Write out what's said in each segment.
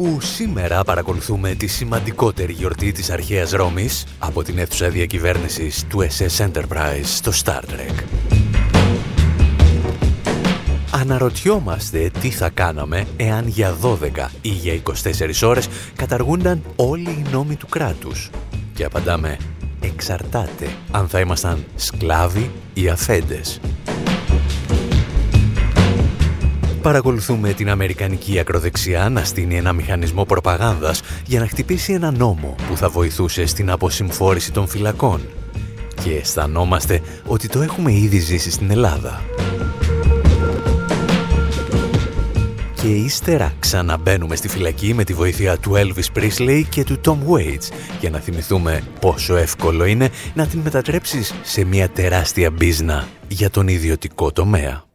Όπου σήμερα παρακολουθούμε τη σημαντικότερη γιορτή της αρχαίας Ρώμης από την αίθουσα διακυβέρνησης του SS Enterprise στο Star Trek. Αναρωτιόμαστε τι θα κάναμε εάν για 12 ή για 24 ώρες καταργούνταν όλοι οι νόμοι του κράτους. Και απαντάμε, εξαρτάται αν θα ήμασταν σκλάβοι ή αφέντες. Παρακολουθούμε την Αμερικανική ακροδεξιά να στείλει ένα μηχανισμό προπαγάνδας για να χτυπήσει ένα νόμο που θα βοηθούσε στην αποσυμφόρηση των φυλακών. Και αισθανόμαστε ότι το έχουμε ήδη ζήσει στην Ελλάδα. Και ύστερα ξαναμπαίνουμε στη φυλακή με τη βοήθεια του Elvis Presley και του Tom Waits για να θυμηθούμε πόσο εύκολο είναι να την μετατρέψεις σε μια τεράστια μπίζνα για τον ιδιωτικό τομέα.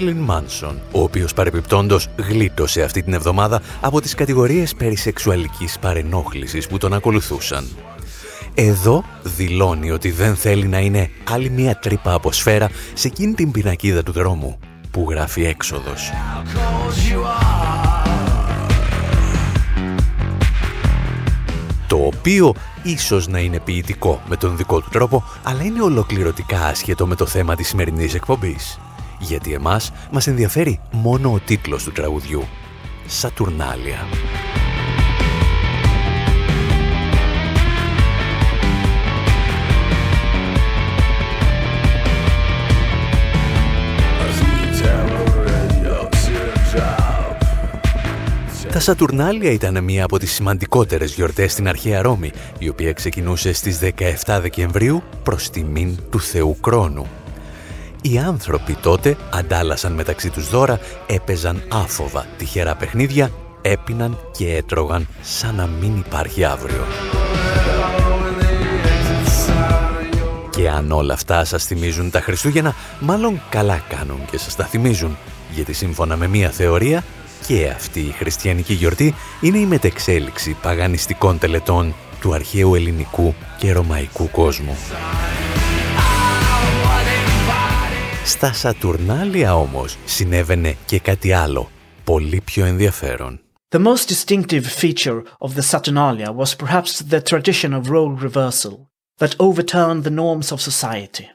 Μέριλιν Μάνσον, ο οποίος παρεπιπτόντος γλίτωσε αυτή την εβδομάδα από τις κατηγορίες περί σεξουαλικής παρενόχλησης που τον ακολουθούσαν. Εδώ δηλώνει ότι δεν θέλει να είναι άλλη μια τρύπα από σφαίρα σε εκείνη την πινακίδα του δρόμου που γράφει έξοδος. Το οποίο ίσως να είναι ποιητικό με τον δικό του τρόπο, αλλά είναι ολοκληρωτικά άσχετο με το θέμα της σημερινής εκπομπής γιατί εμάς μας ενδιαφέρει μόνο ο τίτλος του τραγουδιού. Σατουρνάλια. Τα Σατουρνάλια ήταν μία από τις σημαντικότερες γιορτές στην αρχαία Ρώμη, η οποία ξεκινούσε στις 17 Δεκεμβρίου προς τιμήν του Θεού Κρόνου. Οι άνθρωποι τότε αντάλλασαν μεταξύ τους δώρα, έπαιζαν άφοβα τυχερά παιχνίδια, έπιναν και έτρωγαν σαν να μην υπάρχει αύριο. Και αν όλα αυτά σας θυμίζουν τα Χριστούγεννα, μάλλον καλά κάνουν και σας τα θυμίζουν, γιατί σύμφωνα με μία θεωρία, και αυτή η χριστιανική γιορτή είναι η μετεξέλιξη παγανιστικών τελετών του αρχαίου ελληνικού και ρωμαϊκού κόσμου. Στα Σατουρνάλια όμως συνέβαινε και κάτι άλλο, πολύ πιο ενδιαφέρον. The most distinctive feature of the Saturnalia was perhaps the tradition of role reversal that overturned the norms of society.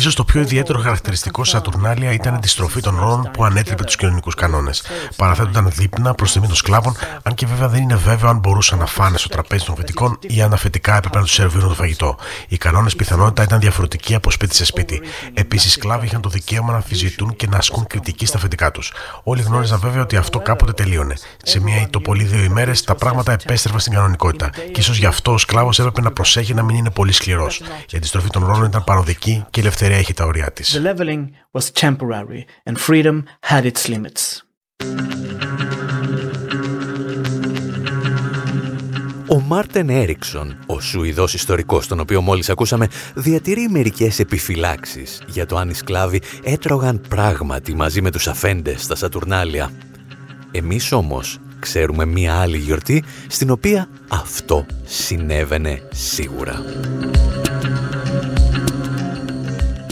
Σω το πιο ιδιαίτερο χαρακτηριστικό Σατουρνάλια ήταν η αντιστροφή των ρόλων που ανέτρεπε τους κοινωνικούς κανόνες. Παραθέτονταν δείπνα προς τιμή των σκλάβων, αν και βέβαια δεν είναι βέβαιο αν μπορούσαν να φάνε στο τραπέζι των φετικών ή αν αφετικά έπρεπε να τους σερβίρουν το φαγητό. Οι κανόνες πιθανότητα ήταν διαφορετικοί από σπίτι σε σπίτι. Επίσης, οι σκλάβοι είχαν το δικαίωμα να αμφιζητούν και να ασκούν κριτική στα φετικά τους. Όλοι γνώριζαν βέβαια ότι αυτό κάποτε τελείωνε. Σε μία ή το πολύ δύο ημέρες τα πράγματα επέστρεφαν στην κανονικότητα. Και ίσως γι' αυτό ο σκλάβος έπρεπε να προσέχει να μην είναι πολύ σκληρός. Η αντιστροφή των ρόλων ήταν παροδική και η ελευθερία έχει τα ωριά της. The leveling was temporary and freedom had its limits. Ο Μάρτεν Έριξον, ο Σουηδός ιστορικός, τον οποίο μόλις ακούσαμε, διατηρεί μερικές επιφυλάξεις για το αν οι σκλάβοι έτρωγαν πράγματι μαζί με τους αφέντες στα Σατουρνάλια. Εμείς όμως ξέρουμε μία άλλη γιορτή στην οποία αυτό συνέβαινε σίγουρα.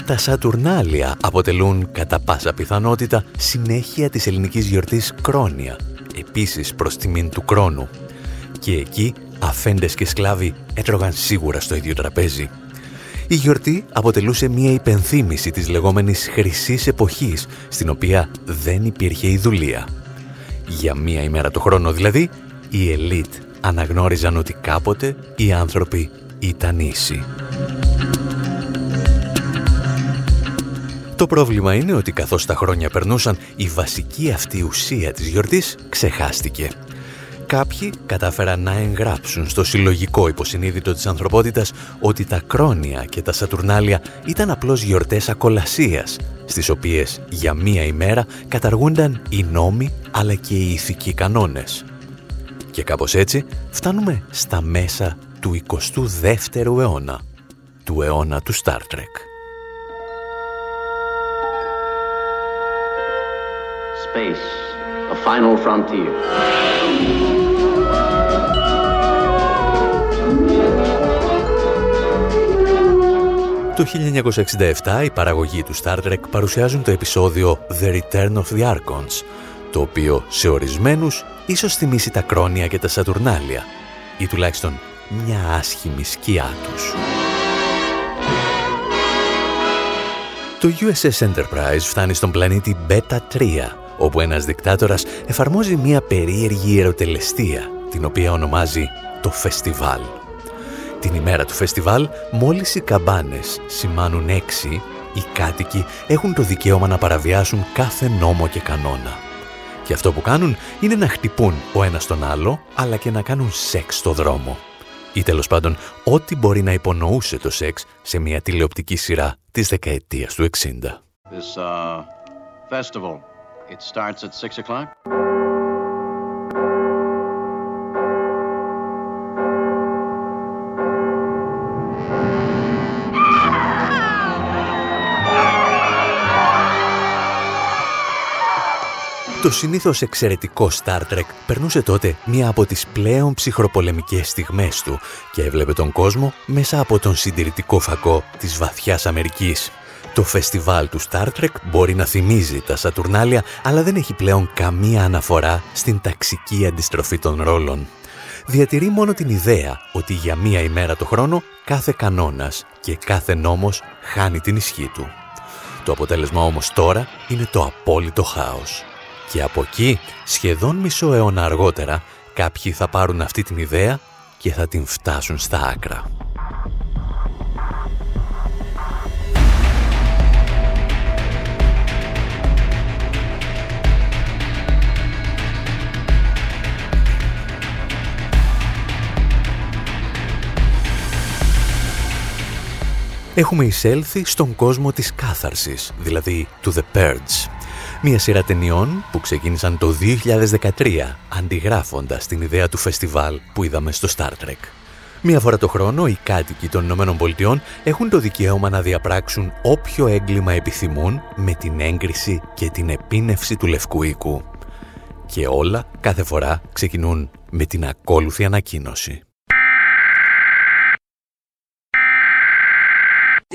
Τα Σατουρνάλια αποτελούν κατά πάσα πιθανότητα συνέχεια της ελληνικής γιορτής Κρόνια, επίσης προς τιμήν του Κρόνου. Και εκεί αφέντες και σκλάβοι έτρωγαν σίγουρα στο ίδιο τραπέζι. Η γιορτή αποτελούσε μία υπενθύμηση της λεγόμενης χρυσής εποχής, στην οποία δεν υπήρχε η δουλεία. Για μία ημέρα το χρόνο δηλαδή, οι ελίτ αναγνώριζαν ότι κάποτε οι άνθρωποι ήταν ίσοι. Το πρόβλημα είναι ότι καθώς τα χρόνια περνούσαν, η βασική αυτή ουσία της γιορτής ξεχάστηκε. Κάποιοι κατάφεραν να εγγράψουν στο συλλογικό υποσυνείδητο της ανθρωπότητας ότι τα κρόνια και τα σατουρνάλια ήταν απλώς γιορτές ακολασίας, στις οποίες για μία ημέρα καταργούνταν οι νόμοι αλλά και οι ηθικοί κανόνες. Και κάπως έτσι φτάνουμε στα μέσα του 22ου αιώνα, του αιώνα του Star Trek. Space, a final frontier. Το 1967 οι παραγωγοί του Star Trek παρουσιάζουν το επεισόδιο The Return of the Archons, το οποίο σε ορισμένους ίσως θυμίσει τα κρόνια και τα Σατουρνάλια, ή τουλάχιστον μια άσχημη σκιά τους. Το USS Enterprise φτάνει στον πλανήτη Beta 3, όπου ένας δικτάτορας εφαρμόζει μια περίεργη ερωτελεστία, την οποία ονομάζει το φεστιβάλ. Την ημέρα του φεστιβάλ, μόλις οι καμπάνες σημάνουν έξι, οι κάτοικοι έχουν το δικαίωμα να παραβιάσουν κάθε νόμο και κανόνα. Και αυτό που κάνουν είναι να χτυπούν ο ένας τον άλλο, αλλά και να κάνουν σεξ στο δρόμο. Ή τέλος πάντων, ό,τι μπορεί να υπονοούσε το σεξ σε μια τηλεοπτική σειρά της δεκαετίας του 60. This, uh, festival, it starts at 6 o'clock. Το συνήθως εξαιρετικό Star Trek περνούσε τότε μία από τις πλέον ψυχροπολεμικές στιγμές του και έβλεπε τον κόσμο μέσα από τον συντηρητικό φακό της βαθιάς Αμερικής. Το φεστιβάλ του Star Trek μπορεί να θυμίζει τα Σατουρνάλια, αλλά δεν έχει πλέον καμία αναφορά στην ταξική αντιστροφή των ρόλων. Διατηρεί μόνο την ιδέα ότι για μία ημέρα το χρόνο κάθε κανόνας και κάθε νόμος χάνει την ισχύ του. Το αποτέλεσμα όμως τώρα είναι το απόλυτο χάος. Και από εκεί, σχεδόν μισό αιώνα αργότερα, κάποιοι θα πάρουν αυτή την ιδέα και θα την φτάσουν στα άκρα. Έχουμε εισέλθει στον κόσμο της κάθαρσης, δηλαδή του The Purge, μια σειρά ταινιών που ξεκίνησαν το 2013 αντιγράφοντας την ιδέα του φεστιβάλ που είδαμε στο Star Trek. Μία φορά το χρόνο οι κάτοικοι των Ηνωμένων Πολιτειών έχουν το δικαίωμα να διαπράξουν όποιο έγκλημα επιθυμούν με την έγκριση και την επίνευση του Λευκού Οίκου. Και όλα κάθε φορά ξεκινούν με την ακόλουθη ανακοίνωση.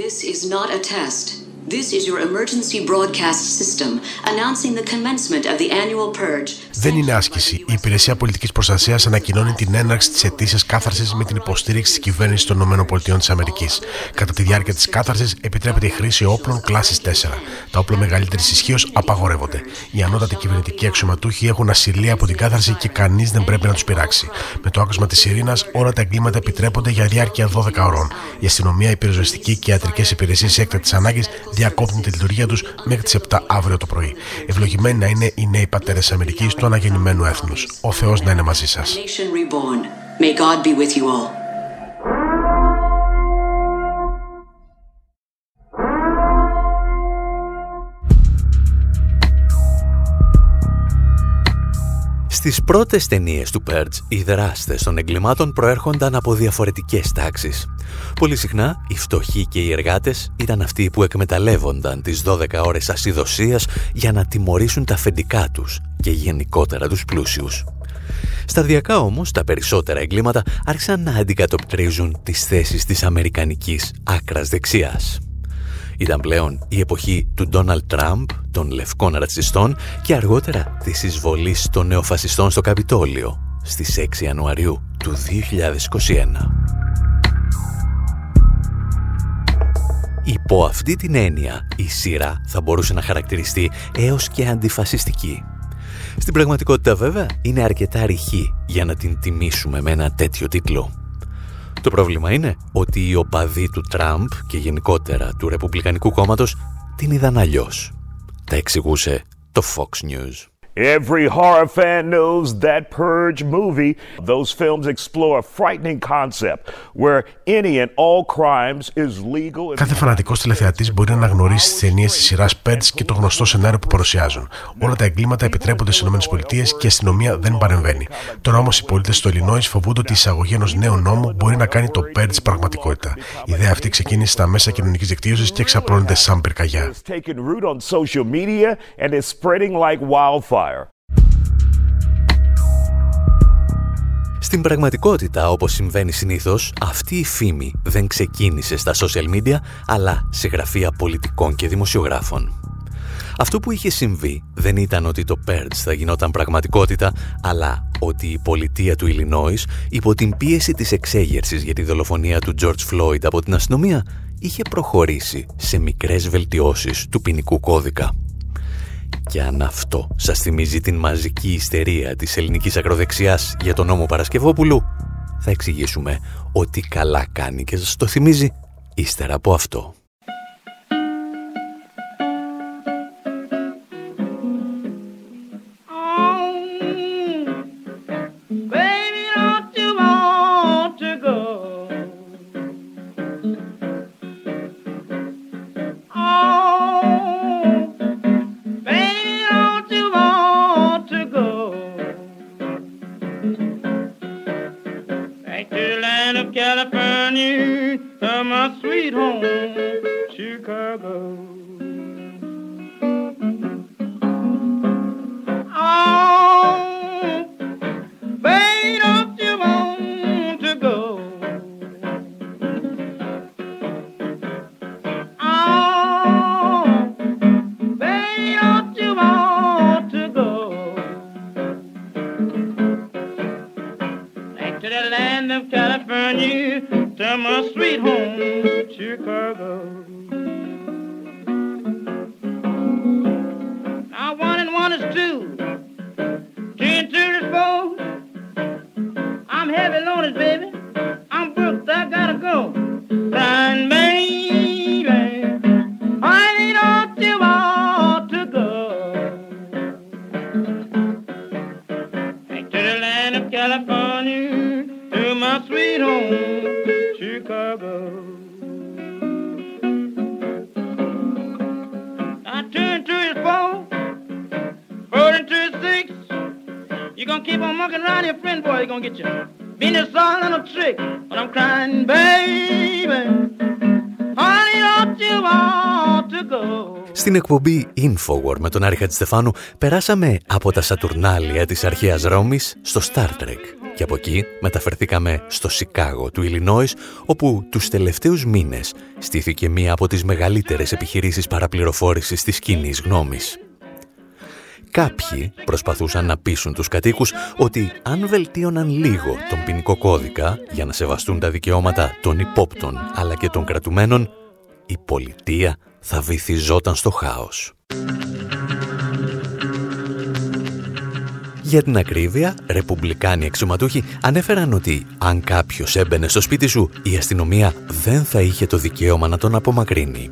This is not a test. This is your emergency broadcast system announcing the commencement of the annual purge. Δεν είναι άσκηση. Η Υπηρεσία Πολιτικής Προστασίας ανακοινώνει την έναρξη της ετήσιας κάθαρσης με την υποστήριξη της κυβέρνησης των ΗΠΑ. Κατά τη διάρκεια της κάθαρσης επιτρέπεται η χρήση όπλων κλάσης 4. Τα όπλα μεγαλύτερης ισχύως απαγορεύονται. Οι ανώτατοι κυβερνητικοί αξιωματούχοι έχουν ασυλία από την κάθαρση και κανείς δεν πρέπει να τους πειράξει. Με το άκουσμα της ειρήνας, όλα τα εγκλήματα επιτρέπονται για διάρκεια 12 ώρων. Η αστυνομία, οι πυροσβεστικοί και ιατρικές υπηρεσίες έκτακτης ανάγκης διακόπτουν τη λειτουργία τους μέχρι τις 7 αύριο το πρωί. Ευλογημένοι να είναι οι νέοι πατέρε της Αμερικής του αναγεννημένου έθνους. Ο Θεός να είναι μαζί σας. Στις πρώτες ταινίες του Purge, οι δράστες των εγκλημάτων προέρχονταν από διαφορετικές τάξεις. Πολύ συχνά, οι φτωχοί και οι εργάτες ήταν αυτοί που εκμεταλλεύονταν τις 12 ώρες ασυδοσίας για να τιμωρήσουν τα αφεντικά τους και γενικότερα τους πλούσιους. Σταδιακά όμως τα περισσότερα εγκλήματα άρχισαν να αντικατοπτρίζουν τις θέσεις της αμερικανικής άκρας δεξιάς. Ήταν πλέον η εποχή του Ντόναλτ Τραμπ, των λευκών ρατσιστών και αργότερα της εισβολής των νεοφασιστών στο Καπιτόλιο στις 6 Ιανουαρίου του 2021. Υπό αυτή την έννοια, η σειρά θα μπορούσε να χαρακτηριστεί έως και αντιφασιστική. Στην πραγματικότητα βέβαια είναι αρκετά ρηχή για να την τιμήσουμε με ένα τέτοιο τίτλο. Το πρόβλημα είναι ότι οι οπαδοί του Τραμπ και γενικότερα του Ρεπουμπλικανικού κόμματος την είδαν αλλιώς. Τα εξηγούσε το Fox News. Every horror fan knows that Purge movie. Those films explore a frightening concept where any and all crimes is legal. Κάθε φανατικός τηλεθεατής μπορεί να αναγνωρίσει τις ταινίε της σειράς Purge και το γνωστό σενάριο που παρουσιάζουν. Όλα τα εγκλήματα επιτρέπονται στις ΗΠΑ και η αστυνομία δεν παρεμβαίνει. Τώρα όμως οι πολίτες του Ελληνόη φοβούνται ότι η εισαγωγή ενός νέου νόμου μπορεί να κάνει το Purge πραγματικότητα. Η ιδέα αυτή ξεκίνησε στα μέσα κοινωνικής δικτύωσης και εξαπλώνεται σαν πυρκαγιά. Στην πραγματικότητα, όπως συμβαίνει συνήθως, αυτή η φήμη δεν ξεκίνησε στα social media, αλλά σε γραφεία πολιτικών και δημοσιογράφων. Αυτό που είχε συμβεί δεν ήταν ότι το Purge θα γινόταν πραγματικότητα, αλλά ότι η πολιτεία του Illinois, υπό την πίεση της εξέγερσης για τη δολοφονία του George Floyd από την αστυνομία, είχε προχωρήσει σε μικρές βελτιώσεις του ποινικού κώδικα. Και αν αυτό σας θυμίζει την μαζική ιστερία της ελληνικής ακροδεξιάς για τον νόμο Παρασκευόπουλου, θα εξηγήσουμε ότι καλά κάνει και σας το θυμίζει ύστερα από αυτό. to my sweet home, Chicago. Εκπομπή Infowar με τον Άρη Χατζηστεφάνου περάσαμε από τα Σατουρνάλια της αρχαίας Ρώμης στο Star Trek και από εκεί μεταφερθήκαμε στο Σικάγο του Ιλινόης όπου τους τελευταίους μήνες στήθηκε μία από τις μεγαλύτερες επιχειρήσεις παραπληροφόρησης της κοινής γνώμης. Κάποιοι προσπαθούσαν να πείσουν τους κατοίκους ότι αν βελτίωναν λίγο τον ποινικό κώδικα για να σεβαστούν τα δικαιώματα των υπόπτων αλλά και των κρατουμένων, η πολιτεία θα βυθιζόταν στο χάος. Για την ακρίβεια, ρεπουμπλικάνοι εξωματούχοι ανέφεραν ότι αν κάποιος έμπαινε στο σπίτι σου, η αστυνομία δεν θα είχε το δικαίωμα να τον απομακρύνει.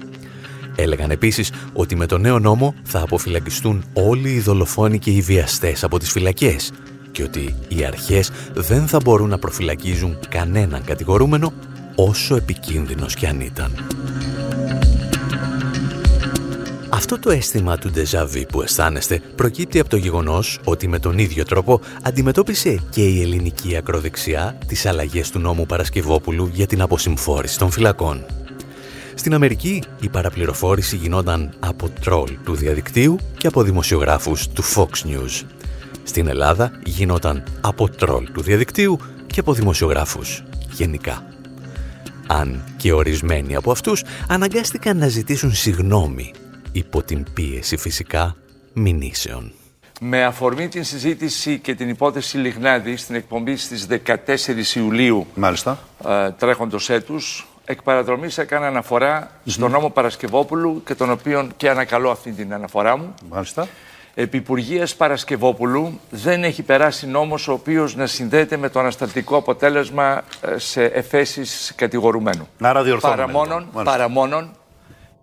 Έλεγαν επίσης ότι με το νέο νόμο θα αποφυλακιστούν όλοι οι δολοφόνοι και οι βιαστές από τις φυλακές και ότι οι αρχές δεν θα μπορούν να προφυλακίζουν κανέναν κατηγορούμενο όσο επικίνδυνος κι αν ήταν. Αυτό το αίσθημα του ντεζαβί που αισθάνεστε προκύπτει από το γεγονός ότι με τον ίδιο τρόπο αντιμετώπισε και η ελληνική ακροδεξιά τις αλλαγές του νόμου Παρασκευόπουλου για την αποσυμφόρηση των φυλακών. Στην Αμερική η παραπληροφόρηση γινόταν από τρόλ του διαδικτύου και από δημοσιογράφους του Fox News. στην Ελλάδα γινόταν από τρόλ του διαδικτύου και από δημοσιογράφους γενικά. Αν και ορισμένοι από αυτούς αναγκάστηκαν να ζητήσουν συγνώμη υπό την πίεση φυσικά μηνύσεων. Με αφορμή την συζήτηση και την υπόθεση Λιγνάδη στην εκπομπή στις 14 Ιουλίου Μάλιστα. Ε, τρέχοντος έτους, εκ παραδρομής έκανα αναφορά στον νόμο Παρασκευόπουλου και τον οποίο και ανακαλώ αυτή την αναφορά μου. Μάλιστα. Επί Υπουργείας Παρασκευόπουλου δεν έχει περάσει νόμος ο οποίος να συνδέεται με το ανασταλτικό αποτέλεσμα ε, σε εφέσεις κατηγορουμένου. Να διορθώνουμε. Παραμόνον, λοιπόν. παραμόνον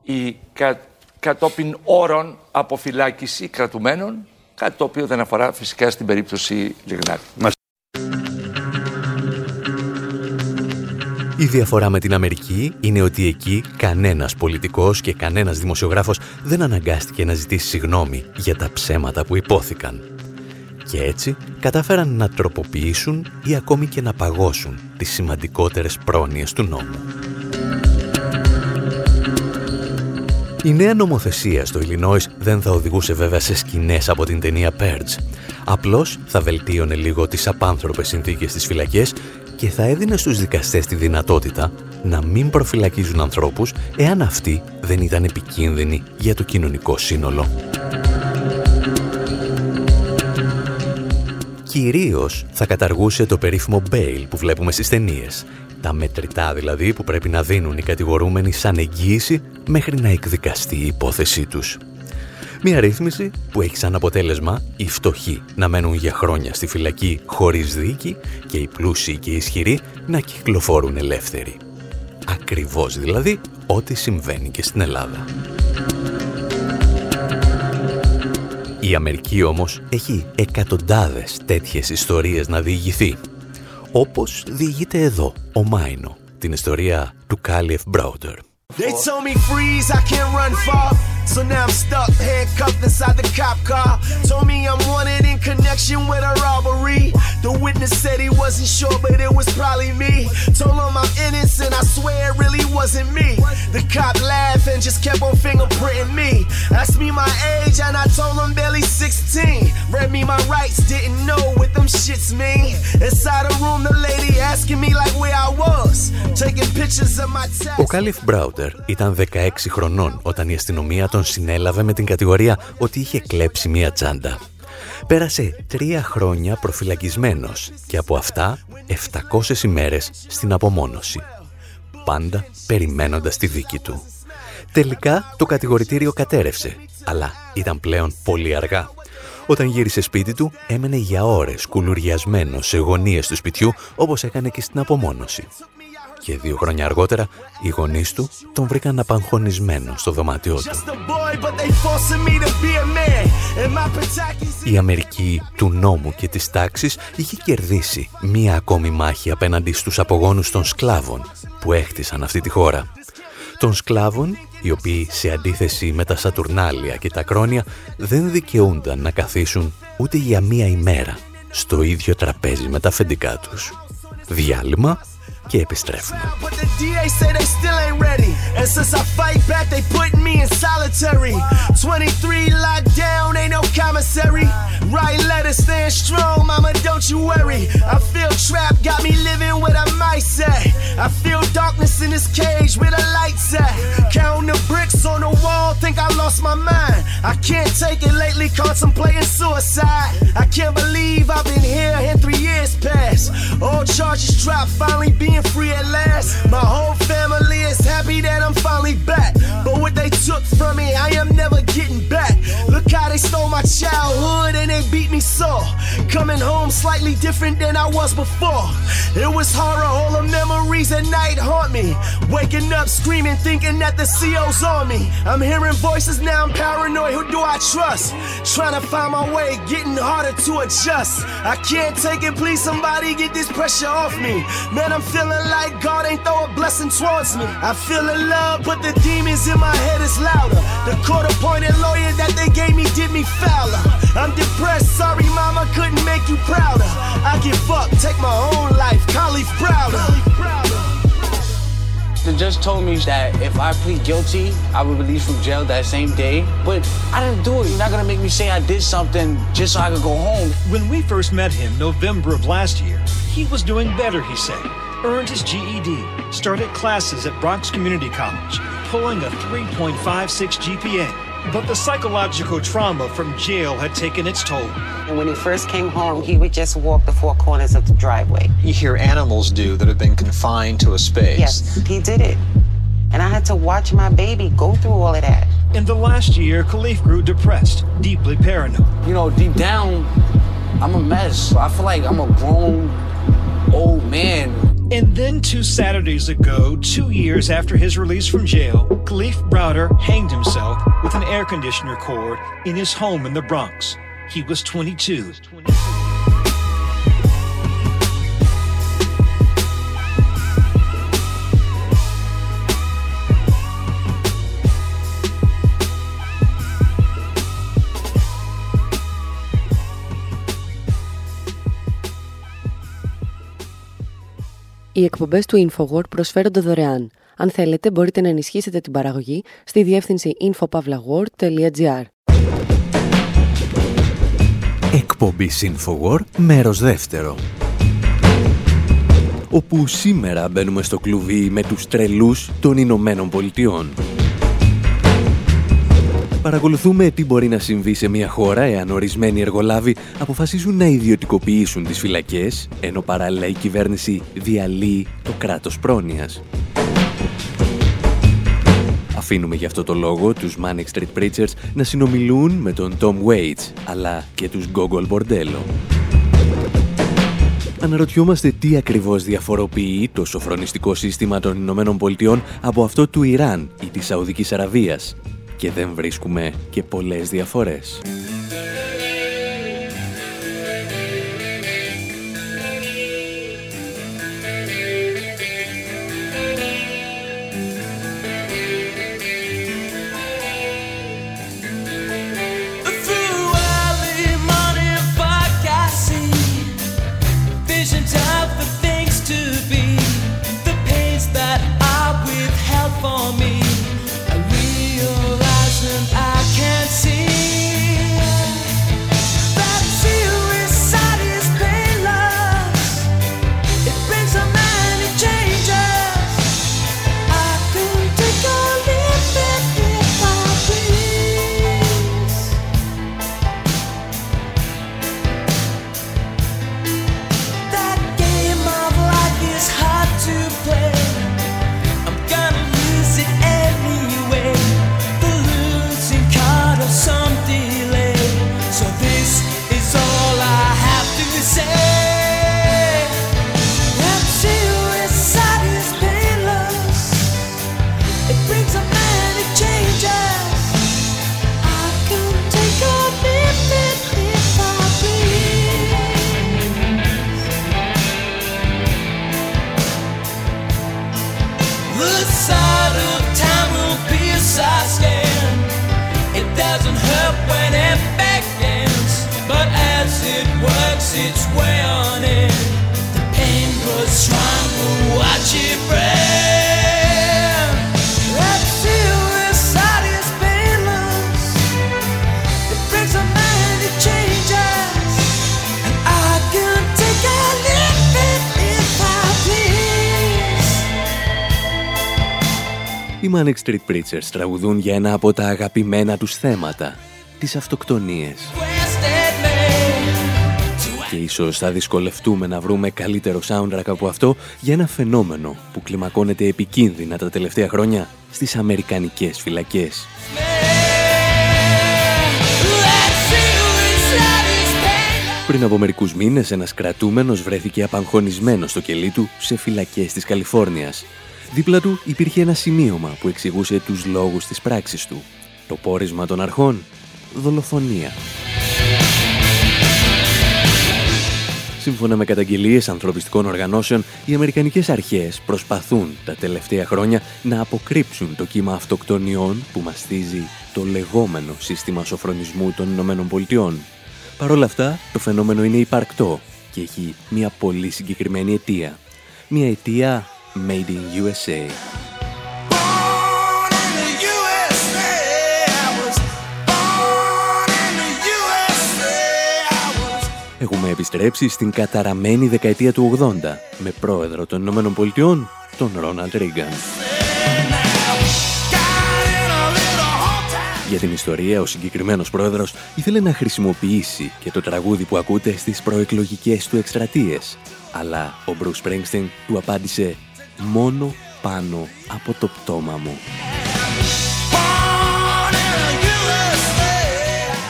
η κα, κατόπιν όρων αποφυλάκηση κρατουμένων, κάτι το οποίο δεν αφορά φυσικά στην περίπτωση Λιγνάδη. Η διαφορά με την Αμερική είναι ότι εκεί κανένας πολιτικός και κανένας δημοσιογράφος δεν αναγκάστηκε να ζητήσει συγνώμη για τα ψέματα που υπόθηκαν. Και έτσι κατάφεραν να τροποποιήσουν ή ακόμη και να παγώσουν τις σημαντικότερες πρόνοιες του νόμου. Η νέα νομοθεσία στο Ιλινόης δεν θα οδηγούσε βέβαια σε σκηνές από την ταινία Purge. Απλώς θα βελτίωνε λίγο τις απάνθρωπες συνθήκες στις φυλακές και θα έδινε στους δικαστές τη δυνατότητα να μην προφυλακίζουν ανθρώπους εάν αυτοί δεν ήταν επικίνδυνοι για το κοινωνικό σύνολο. Κυρίως θα καταργούσε το περίφημο bail που βλέπουμε στις ταινίες. Τα μετρητά δηλαδή που πρέπει να δίνουν οι κατηγορούμενοι σαν εγγύηση μέχρι να εκδικαστεί η υπόθεσή τους. Μια ρύθμιση που έχει σαν αποτέλεσμα οι φτωχοί να μένουν για χρόνια στη φυλακή χωρίς δίκη και οι πλούσιοι και οι ισχυροί να κυκλοφορούν ελεύθεροι. Ακριβώς δηλαδή ό,τι συμβαίνει και στην Ελλάδα. Η Αμερική όμως έχει εκατοντάδες τέτοιες ιστορίες να διηγηθεί. Όπως διηγείται εδώ ο Μάινο, την ιστορία του Κάλιεφ Μπράουτερ. They told me freeze, I can't run far. So now I'm stuck, handcuffed inside the cop car. Told me I'm wanted in connection with a robbery. The witness said he wasn't sure, but it was probably me. Told him I'm innocent, I swear it really wasn't me. The cop laughed and just kept on fingerprinting me. Asked me my age, and I told him barely 16. Read me my rights, didn't know what them shits mean. Inside the room, the lady asking me like where I was. Taking pictures of my Ο Κάλιφ Μπράουτερ ήταν 16 χρονών όταν η αστυνομία τον συνέλαβε με την κατηγορία ότι είχε κλέψει μία τσάντα. Πέρασε τρία χρόνια προφυλακισμένος και από αυτά 700 ημέρες στην απομόνωση. Πάντα περιμένοντας τη δίκη του. Τελικά το κατηγορητήριο κατέρευσε, αλλά ήταν πλέον πολύ αργά. Όταν γύρισε σπίτι του, έμενε για ώρες κουλουριασμένος σε γωνίες του σπιτιού, όπως έκανε και στην απομόνωση και δύο χρόνια αργότερα οι γονείς του τον βρήκαν απαγχωνισμένο στο δωμάτιό του. Η Αμερική του νόμου και της τάξης είχε κερδίσει μία ακόμη μάχη απέναντι στους απογόνους των σκλάβων που έχτισαν αυτή τη χώρα. Των σκλάβων, οι οποίοι σε αντίθεση με τα Σατουρνάλια και τα Κρόνια δεν δικαιούνταν να καθίσουν ούτε για μία ημέρα στο ίδιο τραπέζι με τα αφεντικά τους. Διάλειμμα και επιστρέφουμε. Write letters, stand strong, mama, don't you worry. I feel trapped, got me living what I might say. I feel darkness in this cage where the lights at. Counting the bricks on the wall, think I lost my mind. I can't take it lately, contemplating suicide. I can't believe I've been here and three years past. All charges dropped, finally being free at last. My whole family is happy that I'm finally back. But what they took from me, I am never getting back. Look how they stole my childhood and they beat me so. Coming home slightly different than I was before. It was horror, all the memories at night haunt me. Waking up screaming, thinking that the CO's on me. I'm hearing voices now, I'm paranoid. Who do I trust? Trying to find my way, getting harder to adjust. I can't take it, please somebody get this pressure off me. Man, I'm feeling like God ain't throw a blessing towards me. I feel in love, but the demons in my head is louder. The court appointed lawyer that they gave me did me fouler. I'm depressed, sorry mama couldn't make you prouder. I get fucked, take my own life, Khalif Browder. The judge told me that if I plead guilty, I would release from jail that same day. But I didn't do it. You're not gonna make me say I did something just so I could go home. When we first met him, November of last year, he was doing better, he said. Earned his GED, started classes at Bronx Community College, pulling a 3.56 GPA. But the psychological trauma from jail had taken its toll. And when he first came home, he would just walk the four corners of the driveway. You hear animals do that have been confined to a space. Yes, he did it. And I had to watch my baby go through all of that. In the last year, Khalif grew depressed, deeply paranoid. You know, deep down, I'm a mess. I feel like I'm a grown old man and then two Saturdays ago, two years after his release from jail, Khalif Browder hanged himself with an air conditioner cord in his home in the Bronx. He was 22. Οι εκπομπές του InfoWord προσφέρονται δωρεάν. Αν θέλετε, μπορείτε να ενισχύσετε την παραγωγή στη διεύθυνση infopavlagor.gr. Εκπομπή InfoWord, μέρος δεύτερο. Όπου σήμερα μπαίνουμε στο κλουβί με τους τρελούς των Ηνωμένων Πολιτειών. Παρακολουθούμε τι μπορεί να συμβεί σε μια χώρα εάν ορισμένοι εργολάβοι αποφασίσουν να ιδιωτικοποιήσουν τις φυλακές, ενώ παράλληλα η κυβέρνηση διαλύει το κράτος πρόνοιας. Αφήνουμε για αυτό το λόγο τους Manic Street Preachers να συνομιλούν με τον Tom Waits, αλλά και τους Gogol Bordello. Αναρωτιόμαστε τι ακριβώς διαφοροποιεί το σοφρονιστικό σύστημα των Ηνωμένων Πολιτειών από αυτό του Ιράν ή της Σαουδικής Αραβίας και δεν βρίσκουμε και πολλές διαφορές. Street Preachers τραγουδούν για ένα από τα αγαπημένα τους θέματα, τις αυτοκτονίες. Και ίσως θα δυσκολευτούμε να βρούμε καλύτερο soundtrack από αυτό για ένα φαινόμενο που κλιμακώνεται επικίνδυνα τα τελευταία χρόνια στις αμερικανικές φυλακές. Πριν από μερικούς μήνες, ένας κρατούμενος βρέθηκε απαγχωνισμένος στο κελί του σε φυλακές της Καλιφόρνιας Δίπλα του υπήρχε ένα σημείωμα που εξηγούσε τους λόγους της πράξης του. Το πόρισμα των αρχών, δολοφονία. Σύμφωνα με καταγγελίες ανθρωπιστικών οργανώσεων, οι Αμερικανικές αρχές προσπαθούν τα τελευταία χρόνια να αποκρύψουν το κύμα αυτοκτονιών που μαστίζει το λεγόμενο σύστημα σοφρονισμού των Ηνωμένων Πολιτειών. Παρ' όλα αυτά, το φαινόμενο είναι υπαρκτό και έχει μια πολύ συγκεκριμένη αιτία. Μια αιτία Έχουμε επιστρέψει στην καταραμένη δεκαετία του 80 με πρόεδρο των Ηνωμένων Πολιτειών, τον Ρόναλτ Ρίγκαν. Για την ιστορία, ο συγκεκριμένος πρόεδρος ήθελε να χρησιμοποιήσει και το τραγούδι που ακούτε στις προεκλογικές του εκστρατείες. Αλλά ο Μπρου Σπρέγκστιν του απάντησε «Μόνο πάνω από το πτώμα μου».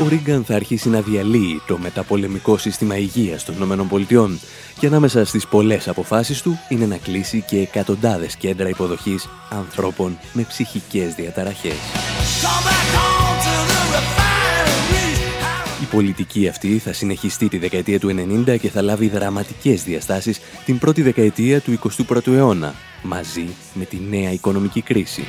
Ο Ρίγκαν θα αρχίσει να διαλύει το μεταπολεμικό σύστημα υγείας των ΗΠΑ και ανάμεσα στις πολλές αποφάσεις του είναι να κλείσει και εκατοντάδες κέντρα υποδοχής ανθρώπων με ψυχικές διαταραχές. Η πολιτική αυτή θα συνεχιστεί τη δεκαετία του 90 και θα λάβει δραματικές διαστάσεις την πρώτη δεκαετία του 21ου αιώνα, μαζί με τη νέα οικονομική κρίση.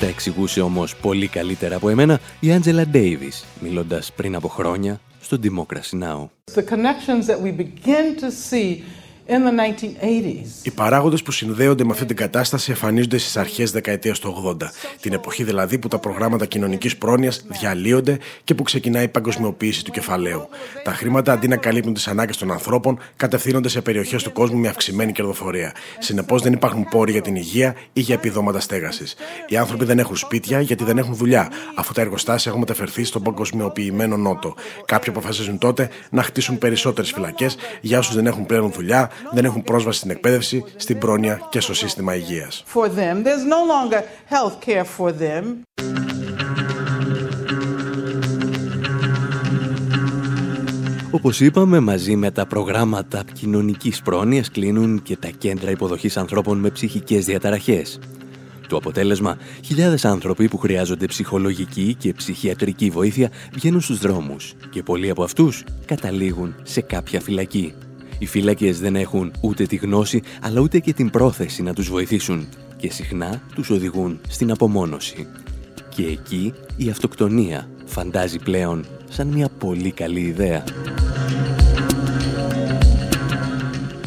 Τα εξηγούσε όμως πολύ καλύτερα από εμένα η Άντζελα Ντέιβις, μιλώντας πριν από χρόνια στο Democracy Now! The connections that we begin to see in the 1980s. Οι παράγοντες που συνδέονται με αυτή την κατάσταση εμφανίζονται στις αρχές δεκαετίας του 80, την εποχή δηλαδή που τα προγράμματα κοινωνικής πρόνοιας διαλύονται και που ξεκινάει η παγκοσμιοποίηση του κεφαλαίου. Τα χρήματα αντί να καλύπτουν τις ανάγκες των ανθρώπων, κατευθύνονται σε περιοχές του κόσμου με αυξημένη κερδοφορία. Συνεπώς δεν υπάρχουν πόροι για την υγεία ή για επιδόματα στέγασης. Οι άνθρωποι δεν έχουν σπίτια γιατί δεν έχουν δουλειά, αφού τα εργοστάσια έχουν μεταφερθεί στον παγκοσμιοποιημένο νότο. Κάποιοι αποφασίζουν τότε να χτίσουν περισσότερες φυλακές για όσους δεν έχουν πλέον δουλειά, δεν έχουν πρόσβαση στην εκπαίδευση, στην πρόνοια και στο σύστημα υγείας. For them, there's no longer health care for them. Όπως είπαμε, μαζί με τα προγράμματα κοινωνικής πρόνοιας κλείνουν και τα κέντρα υποδοχής ανθρώπων με ψυχικές διαταραχές. Το αποτέλεσμα, χιλιάδες άνθρωποι που χρειάζονται ψυχολογική και ψυχιατρική βοήθεια βγαίνουν στους δρόμους και πολλοί από αυτούς καταλήγουν σε κάποια φυλακή. Οι φύλακες δεν έχουν ούτε τη γνώση, αλλά ούτε και την πρόθεση να τους βοηθήσουν και συχνά τους οδηγούν στην απομόνωση. Και εκεί η αυτοκτονία φαντάζει πλέον σαν μια πολύ καλή ιδέα.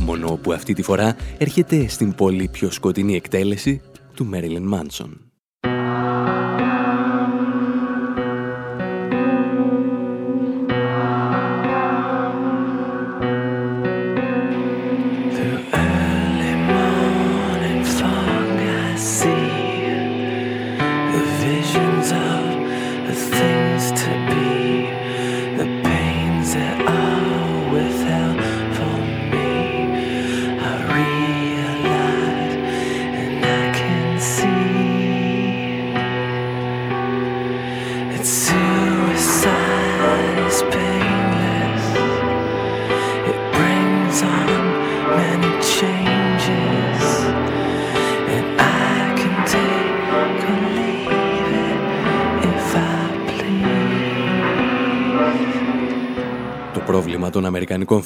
Μόνο που αυτή τη φορά έρχεται στην πολύ πιο σκοτεινή εκτέλεση του Μέριλεν Μάνσον.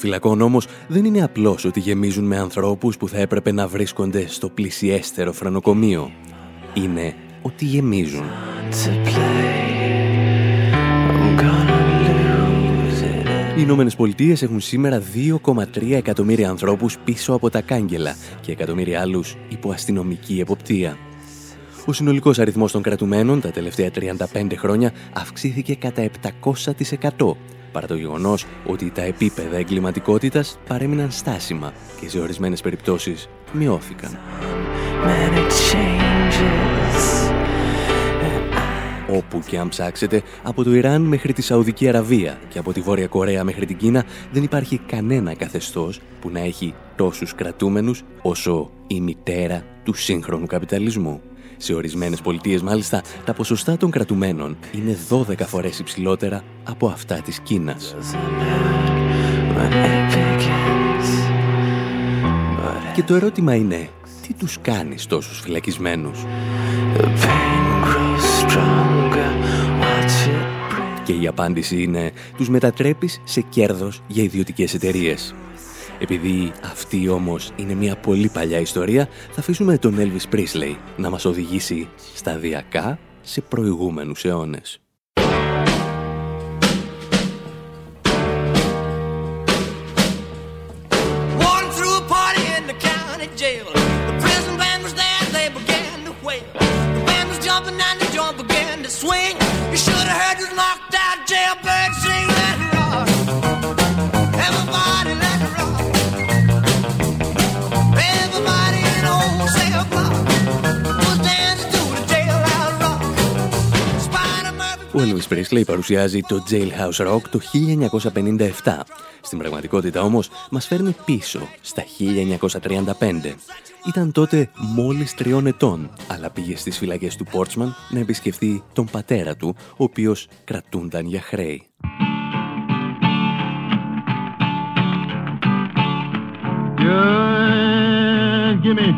Φυλακών όμως δεν είναι απλώς ότι γεμίζουν με ανθρώπους που θα έπρεπε να βρίσκονται στο πλησιέστερο φρανοκομείο. Είναι ότι γεμίζουν. Οι Ηνωμένες Πολιτείες έχουν σήμερα 2,3 εκατομμύρια ανθρώπους πίσω από τα κάγκελα και εκατομμύρια άλλους υπό αστυνομική εποπτεία. Ο συνολικός αριθμός των κρατουμένων τα τελευταία 35 χρόνια αυξήθηκε κατά 700% παρά το γεγονός ότι τα επίπεδα εγκληματικότητας παρέμειναν στάσιμα και σε ορισμένες περιπτώσεις μειώθηκαν. Όπου και αν ψάξετε, από το Ιράν μέχρι τη Σαουδική Αραβία και από τη Βόρεια Κορέα μέχρι την Κίνα δεν υπάρχει κανένα καθεστώς που να έχει τόσους κρατούμενους όσο η μητέρα του σύγχρονου καπιταλισμού. Σε ορισμένες πολιτείες μάλιστα τα ποσοστά των κρατουμένων είναι 12 φορές υψηλότερα από αυτά της Κίνας. Και το ερώτημα είναι, τι τους κάνεις τόσους φυλακισμένους; Και η απάντηση είναι, τους μετατρέπεις σε κέρδος για ιδιωτικές εταιρείες. Επειδή αυτή όμως είναι μια πολύ παλιά ιστορία, θα αφήσουμε τον Elvis Presley να μας οδηγήσει σταδιακά σε προηγούμενους αιώνες. jumping and the joint began to swing. You should have heard this knocked out jailbird sing that Ο Elvis Presley παρουσιάζει το Jailhouse Rock το 1957. Στην πραγματικότητα όμως μας φέρνει πίσω στα 1935. Ήταν τότε μόλις τριών ετών, αλλά πήγε στις φυλακές του Πόρτσμαν να επισκεφθεί τον πατέρα του, ο οποίος κρατούνταν για χρέη. Just give me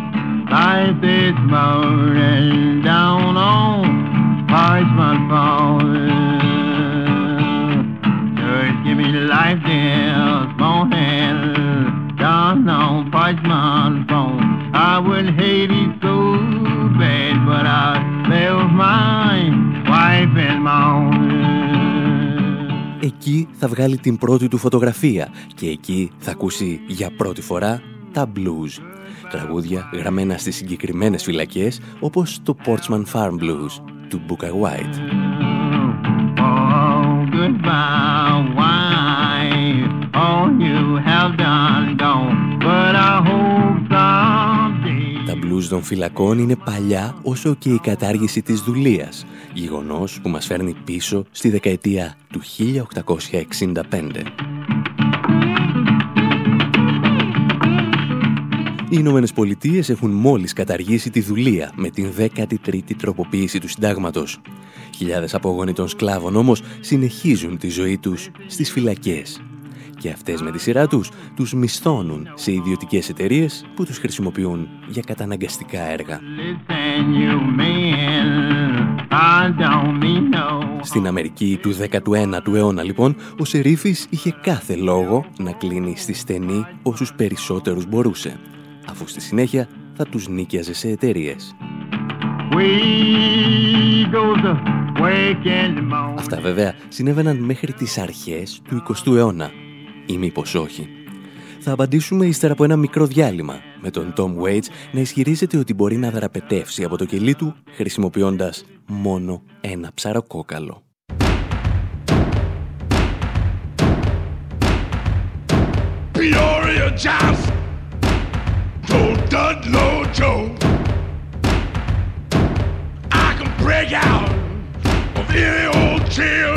life this morning down on Parchment Falls. Just give me life this morning down on Parchment Falls. I would hate it so bad, but I left my wife and mom. Εκεί θα βγάλει την πρώτη του φωτογραφία και εκεί θα ακούσει για πρώτη φορά τα blues. Τραγούδια γραμμένα στις συγκεκριμένες φυλακές όπως το Portsman Farm Blues του Booker White. Oh, goodbye, wife. All you have done gone, but I hope someday. Τα blues των φυλακών είναι παλιά όσο και η κατάργηση της δουλείας, γεγονός που μας φέρνει πίσω στη δεκαετία του 1865. Οι Ηνωμένες Πολιτείες έχουν μόλις καταργήσει τη δουλεία με την 13η τροποποίηση του συντάγματος. Χιλιάδες απόγονοι των σκλάβων όμως συνεχίζουν τη ζωή τους στις φυλακές. Και αυτές με τη σειρά τους τους μισθώνουν σε ιδιωτικές εταιρείες που τους χρησιμοποιούν για καταναγκαστικά έργα. Listen, you men, I don't mean no. Στην Αμερική του 19ου αιώνα λοιπόν, ο Σερίφης είχε κάθε λόγο να κλείνει στη στενή όσους περισσότερους μπορούσε, αφού στη συνέχεια θα τους νίκιαζε σε εταιρείες. We go to work in the morning. Αυτά βέβαια συνέβαιναν μέχρι τις αρχές του 20ου αιώνα. Ή μήπως όχι. Θα απαντήσουμε ύστερα από ένα μικρό διάλειμμα με τον Tom Waits να ισχυρίζεται ότι μπορεί να δραπετεύσει από το κελί του χρησιμοποιώντας μόνο ένα ψαροκόκαλο. Peoria Johnson, Joe Dudlow Joe. I can break out of any old jail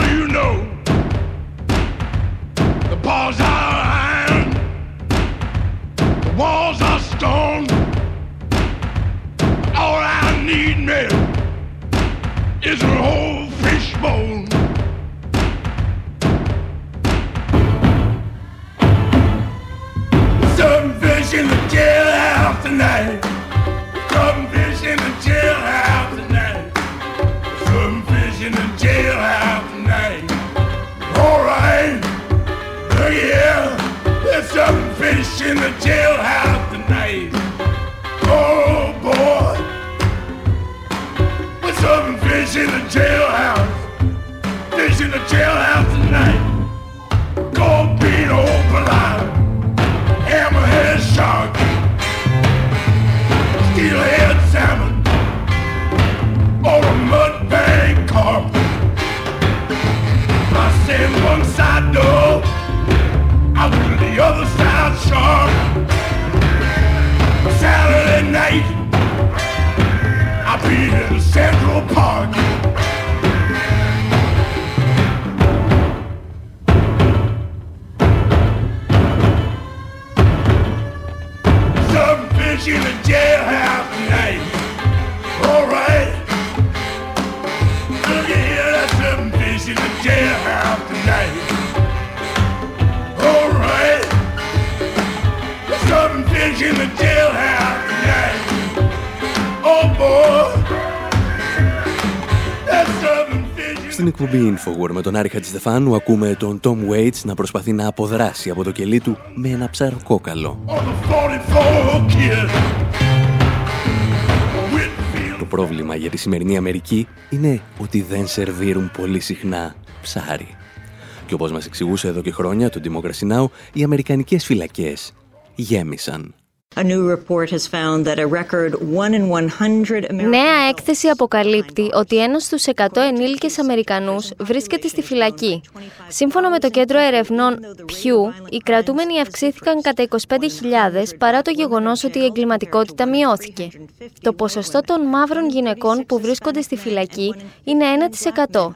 εκπομπή Infowar με τον Άρη Χατζηστεφάνου ακούμε τον Tom Waits να προσπαθεί να αποδράσει από το κελί του με ένα ψαροκόκαλο. on the 44 kid. Το πρόβλημα για τη σημερινή Αμερική είναι ότι δεν σερβίρουν πολύ συχνά ψάρι. Και όπως μας εξηγούσε εδώ και χρόνια το Democracy Now, οι αμερικανικές φυλακές γέμισαν. A new report has found that a record 1 in 100 American Νέα έκθεση αποκαλύπτει ότι ένας στους 100 ενήλικες Αμερικανούς βρίσκεται στη φυλακή. Σύμφωνα με το κέντρο ερευνών Pew, οι κρατούμενοι αυξήθηκαν κατά 25.000 παρά το γεγονός ότι η εγκληματικότητα μειώθηκε. Το ποσοστό των μαύρων γυναικών που βρίσκονται στη φυλακή είναι 1%.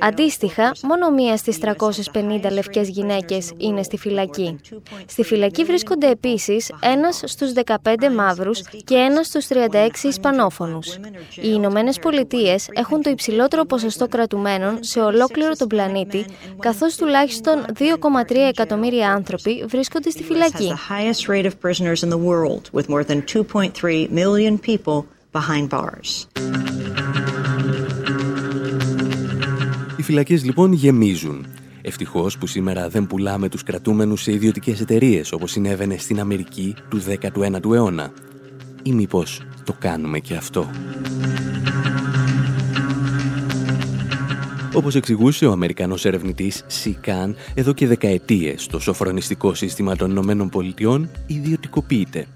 Αντίστοιχα, μόνο μία στις 350 λευκές γυναίκες είναι στη φυλακή. Στη φυλακή βρίσκονται επίσης ένας στους 15 μαύρους και ένας στους 36 Ισπανόφωνους. Οι Ηνωμένες Πολιτείες έχουν το υψηλότερο ποσοστό κρατουμένων σε ολόκληρο τον πλανήτη, καθώς τουλάχιστον 2,3 εκατομμύρια άνθρωποι βρίσκονται στη φυλακή. the highest rate of prisoners in the world, with more than 2.3 million people behind bars. Οι φυλακές λοιπόν γεμίζουν. Ευτυχώς που σήμερα δεν πουλάμε τους κρατούμενους σε ιδιωτικές εταιρείες όπως συνέβαινε στην Αμερική του 19ου αιώνα. Ή μήπως το κάνουμε και αυτό. Όπως εξηγούσε ο Αμερικανός ερευνητής Σικάν, εδώ και δεκαετίες το σοφρονιστικό σύστημα των Ηνωμένων Πολιτειών ιδιωτικοποιείται.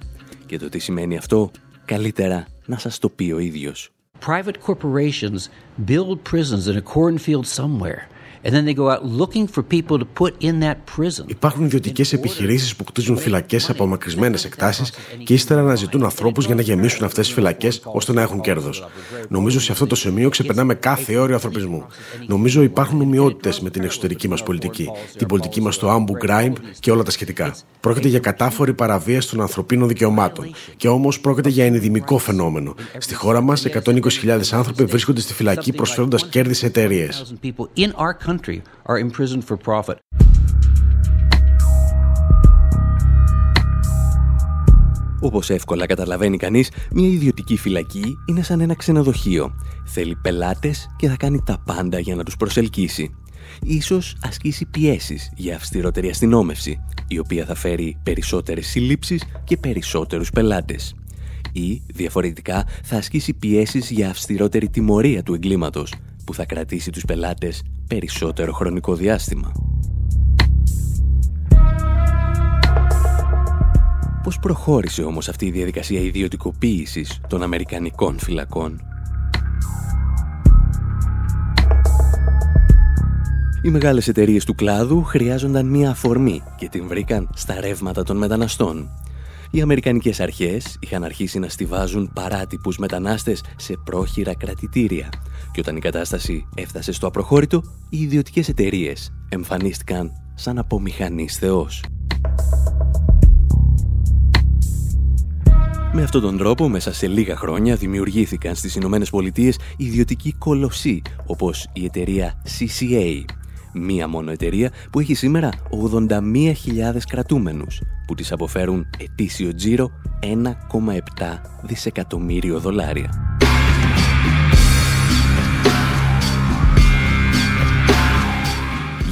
Και το τι σημαίνει αυτό, καλύτερα να σας το πει ο ίδιος. Private corporations build prisons in a cornfield somewhere. And then they go out looking for people to put in that prison. Υπάρχουν ιδιωτικές επιχειρήσεις που κτίζουν φυλακές σε απομακρυσμένε εκτάσεις και ύστερα αναζητούν ανθρώπους για να γεμίσουν αυτές τις φυλακές ώστε να έχουν κέρδος. Νομίζω σε αυτό το σημείο ξεπερνάμε κάθε όριο ανθρωπισμού. Νομίζω υπάρχουν ομοιότητε με την εξωτερική μας πολιτική, την πολιτική μας στο Abu Ghraib και όλα τα σχετικά. Πρόκειται για κατάφορη παραβίαση των ανθρωπίνων δικαιωμάτων. Και όμως πρόκειται για ενδυμικό φαινόμενο. Στη χώρα μας, 120.000 άνθρωποι βρίσκονται στη φυλακή προσφέροντας κέρδη σε εταιρείες. People in our country are imprisoned for profit. Όπως εύκολα καταλαβαίνει κανείς, μια ιδιωτική φυλακή είναι σαν ένα ξενοδοχείο. Θέλει πελάτες και θα κάνει τα πάντα για να τους προσελκύσει. Ίσως ασκήσει πιέσεις για αυστηρότερη αστυνόμευση, η οποία θα φέρει περισσότερες συλλήψεις και περισσότερους πελάτες. Ή, διαφορετικά, θα ασκήσει πιέσεις για αυστηρότερη τιμωρία του εγκλήματος, που θα κρατήσει τους πελάτες περισσότερο χρονικό διάστημα. Πώς προχώρησε όμως αυτή η διαδικασία ιδιωτικοποίησης των Αμερικανικών φυλακών; Οι μεγάλες εταιρείες του κλάδου χρειάζονταν μία αφορμή και την βρήκαν στα ρεύματα των μεταναστών. Οι Αμερικανικές αρχές είχαν αρχίσει να στηβάζουν παράτυπους μετανάστες σε πρόχειρα κρατητήρια και όταν η κατάσταση έφτασε στο απροχώρητο, οι ιδιωτικές εταιρείες εμφανίστηκαν σαν απομηχανής θεός. Με αυτόν τον τρόπο, μέσα σε λίγα χρόνια, δημιουργήθηκαν στις Ηνωμένες Πολιτείες ιδιωτικοί κολοσσοί, όπως η εταιρεία CCA. Μία μόνο εταιρεία που έχει σήμερα 81.000 κρατούμενους, που τις αποφέρουν ετήσιο τζίρο 1,7 δισεκατομμύριο δολάρια.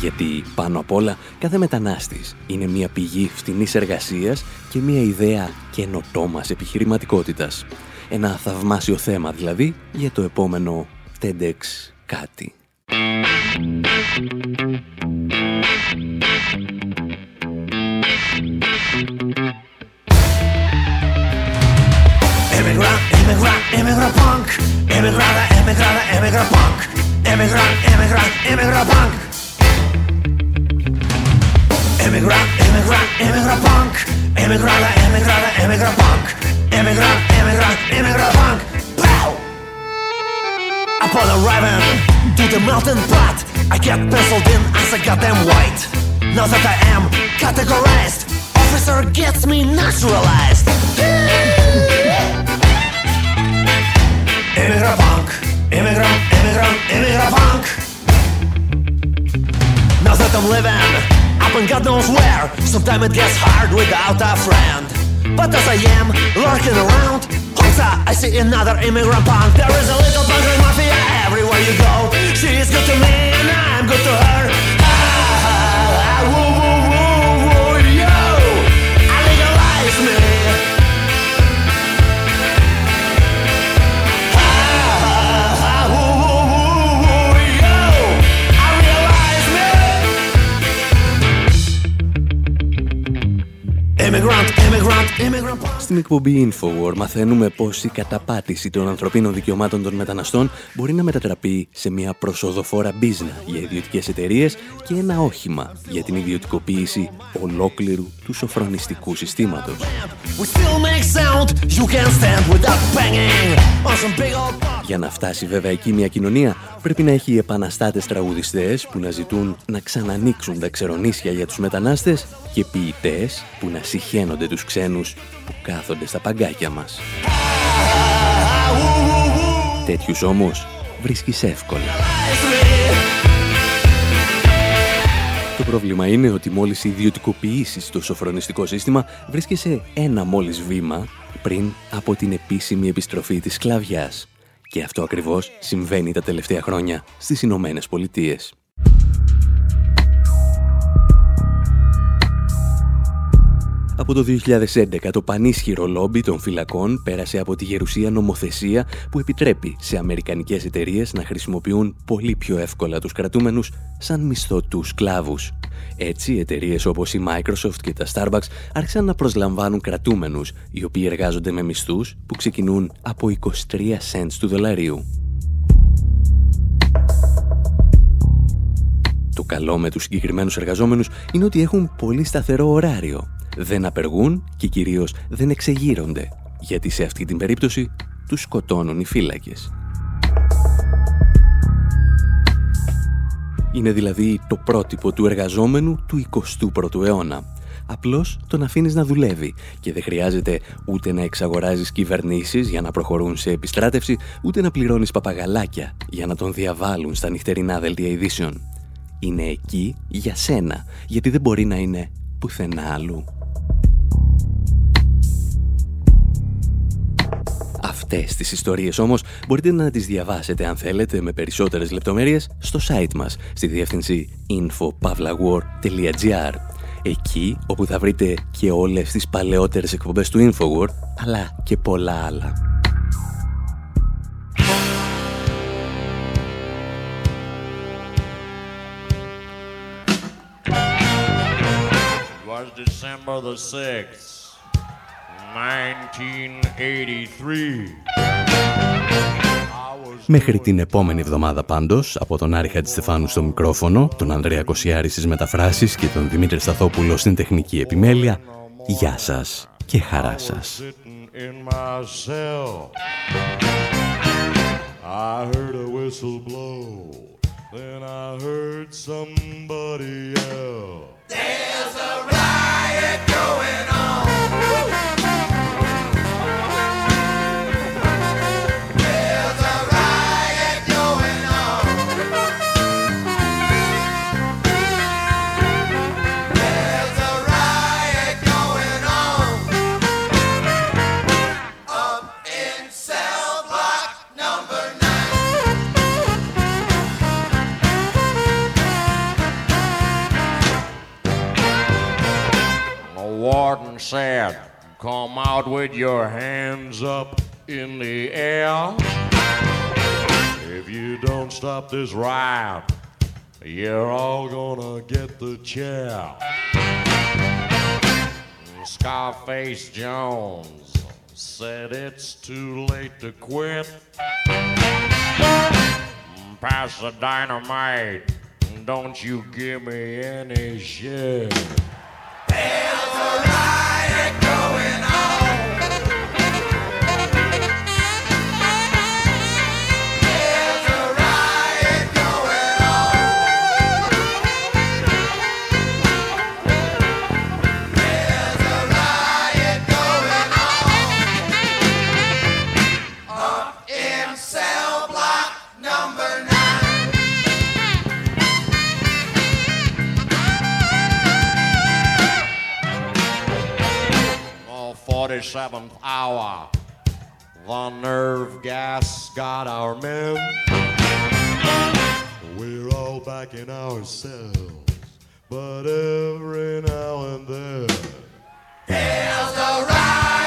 Γιατί πάνω απ' όλα κάθε μετανάστης είναι μια πηγή φτηνής εργασίας και μια ιδέα καινοτόμας επιχειρηματικότητας. Ένα θαυμάσιο θέμα δηλαδή για το επόμενο TEDx κάτι. Emigrant, immigrant, immigrant punk. Emigrada, emigrada, emigrant punk. Emigrant, immigrant, immigrant punk. Emigrant, immigrant, immigrant punk. Emigrada, emigrada, emigrant punk. Emigrant, immigrant, immigrant punk. Pow! Upon arriving to the melting pot, I get penciled in as a goddamn white. Now that I am categorized, officer gets me naturalized. Immigrant punk, immigrant, immigrant, immigrant punk. Now that I'm living up in God knows where, sometimes it gets hard without a friend. But as I am lurking around, Hoxa, I see another immigrant punk. There is a little punk mafia everywhere you go. She is good to me and I'm good to her. Ah, ah, ah, woo, woo, Στην εκπομπή Infowar μαθαίνουμε πως η καταπάτηση των ανθρωπίνων δικαιωμάτων των μεταναστών μπορεί να μετατραπεί σε μια προσοδοφόρα μπίζνα για ιδιωτικές εταιρείες και ένα όχημα για την ιδιωτικοποίηση ολόκληρου του σοφρονιστικού συστήματος. We still make sound. You can't stand without banging on some big old Για να φτάσει βέβαια εκεί μια κοινωνία πρέπει να έχει επαναστάτες τραγουδιστές που να ζητούν να ξανανοίξουν τα ξερονίσια για τους μετανάστες και ποιητές που να συχαίνονται τους ξένους που κάθονται στα παγκάκια μας. Τέτοιους όμως βρίσκεις εύκολα. Το πρόβλημα είναι ότι μόλις ιδιωτικοποιήσεις το σοφρονιστικό σύστημα βρίσκεσαι ένα μόλις βήμα πριν από την επίσημη επιστροφή της σκλαβιάς. Και αυτό ακριβώς συμβαίνει τα τελευταία χρόνια στις Ηνωμένες Πολιτείες. Από το 2011 το πανίσχυρο λόμπι των φυλακών πέρασε από τη γερουσία νομοθεσία που επιτρέπει σε αμερικανικές εταιρείες να χρησιμοποιούν πολύ πιο εύκολα τους κρατούμενους σαν μισθωτούς σκλάβους. Έτσι, εταιρείες όπως η Microsoft και τα Starbucks άρχισαν να προσλαμβάνουν κρατούμενους, οι οποίοι εργάζονται με μισθούς που ξεκινούν από 23 cents του δολαρίου. Το καλό με τους συγκεκριμένους εργαζόμενους είναι ότι έχουν πολύ σταθερό ωράριο. Δεν απεργούν και κυρίως δεν εξεγείρονται, γιατί σε αυτή την περίπτωση τους σκοτώνουν οι φύλακες. Είναι δηλαδή το πρότυπο του εργαζόμενου του 21ου αιώνα. Απλώς τον αφήνεις να δουλεύει και δεν χρειάζεται ούτε να εξαγοράζεις κυβερνήσεις για να προχωρούν σε επιστράτευση, ούτε να πληρώνεις παπαγαλάκια για να τον διαβάλουν στα νυχτερινά δελτία ειδήσεων. Είναι εκεί για σένα, γιατί δεν μπορεί να είναι πουθενά αλλού. Αυτές τις ιστορίες όμως μπορείτε να τις διαβάσετε αν θέλετε με περισσότερες λεπτομέρειες στο site μας στη διεύθυνση infopavlawar.gr Εκεί όπου θα βρείτε και όλες τις παλαιότερες εκπομπές του Infowar αλλά και πολλά άλλα. was December the 6th, 1983. Μέχρι την επόμενη εβδομάδα πάντως, από τον Άρη Χατζηστεφάνου στο μικρόφωνο, τον Ανδρέα Κοσιάρη στις μεταφράσεις και τον Δημήτρη Σταθόπουλο στην τεχνική επιμέλεια, γεια σας και χαρά σας. in my cell. I heard a whistle blow, then I heard somebody yell. With your hands up in the air. If you don't stop this riot, you're all gonna get the chair. Scarface Jones said it's too late to quit. Pass the dynamite, don't you give me any shit. There's seventh hour. The nerve gas got our men. We're all back in ourselves, but every now and then, there's a ride.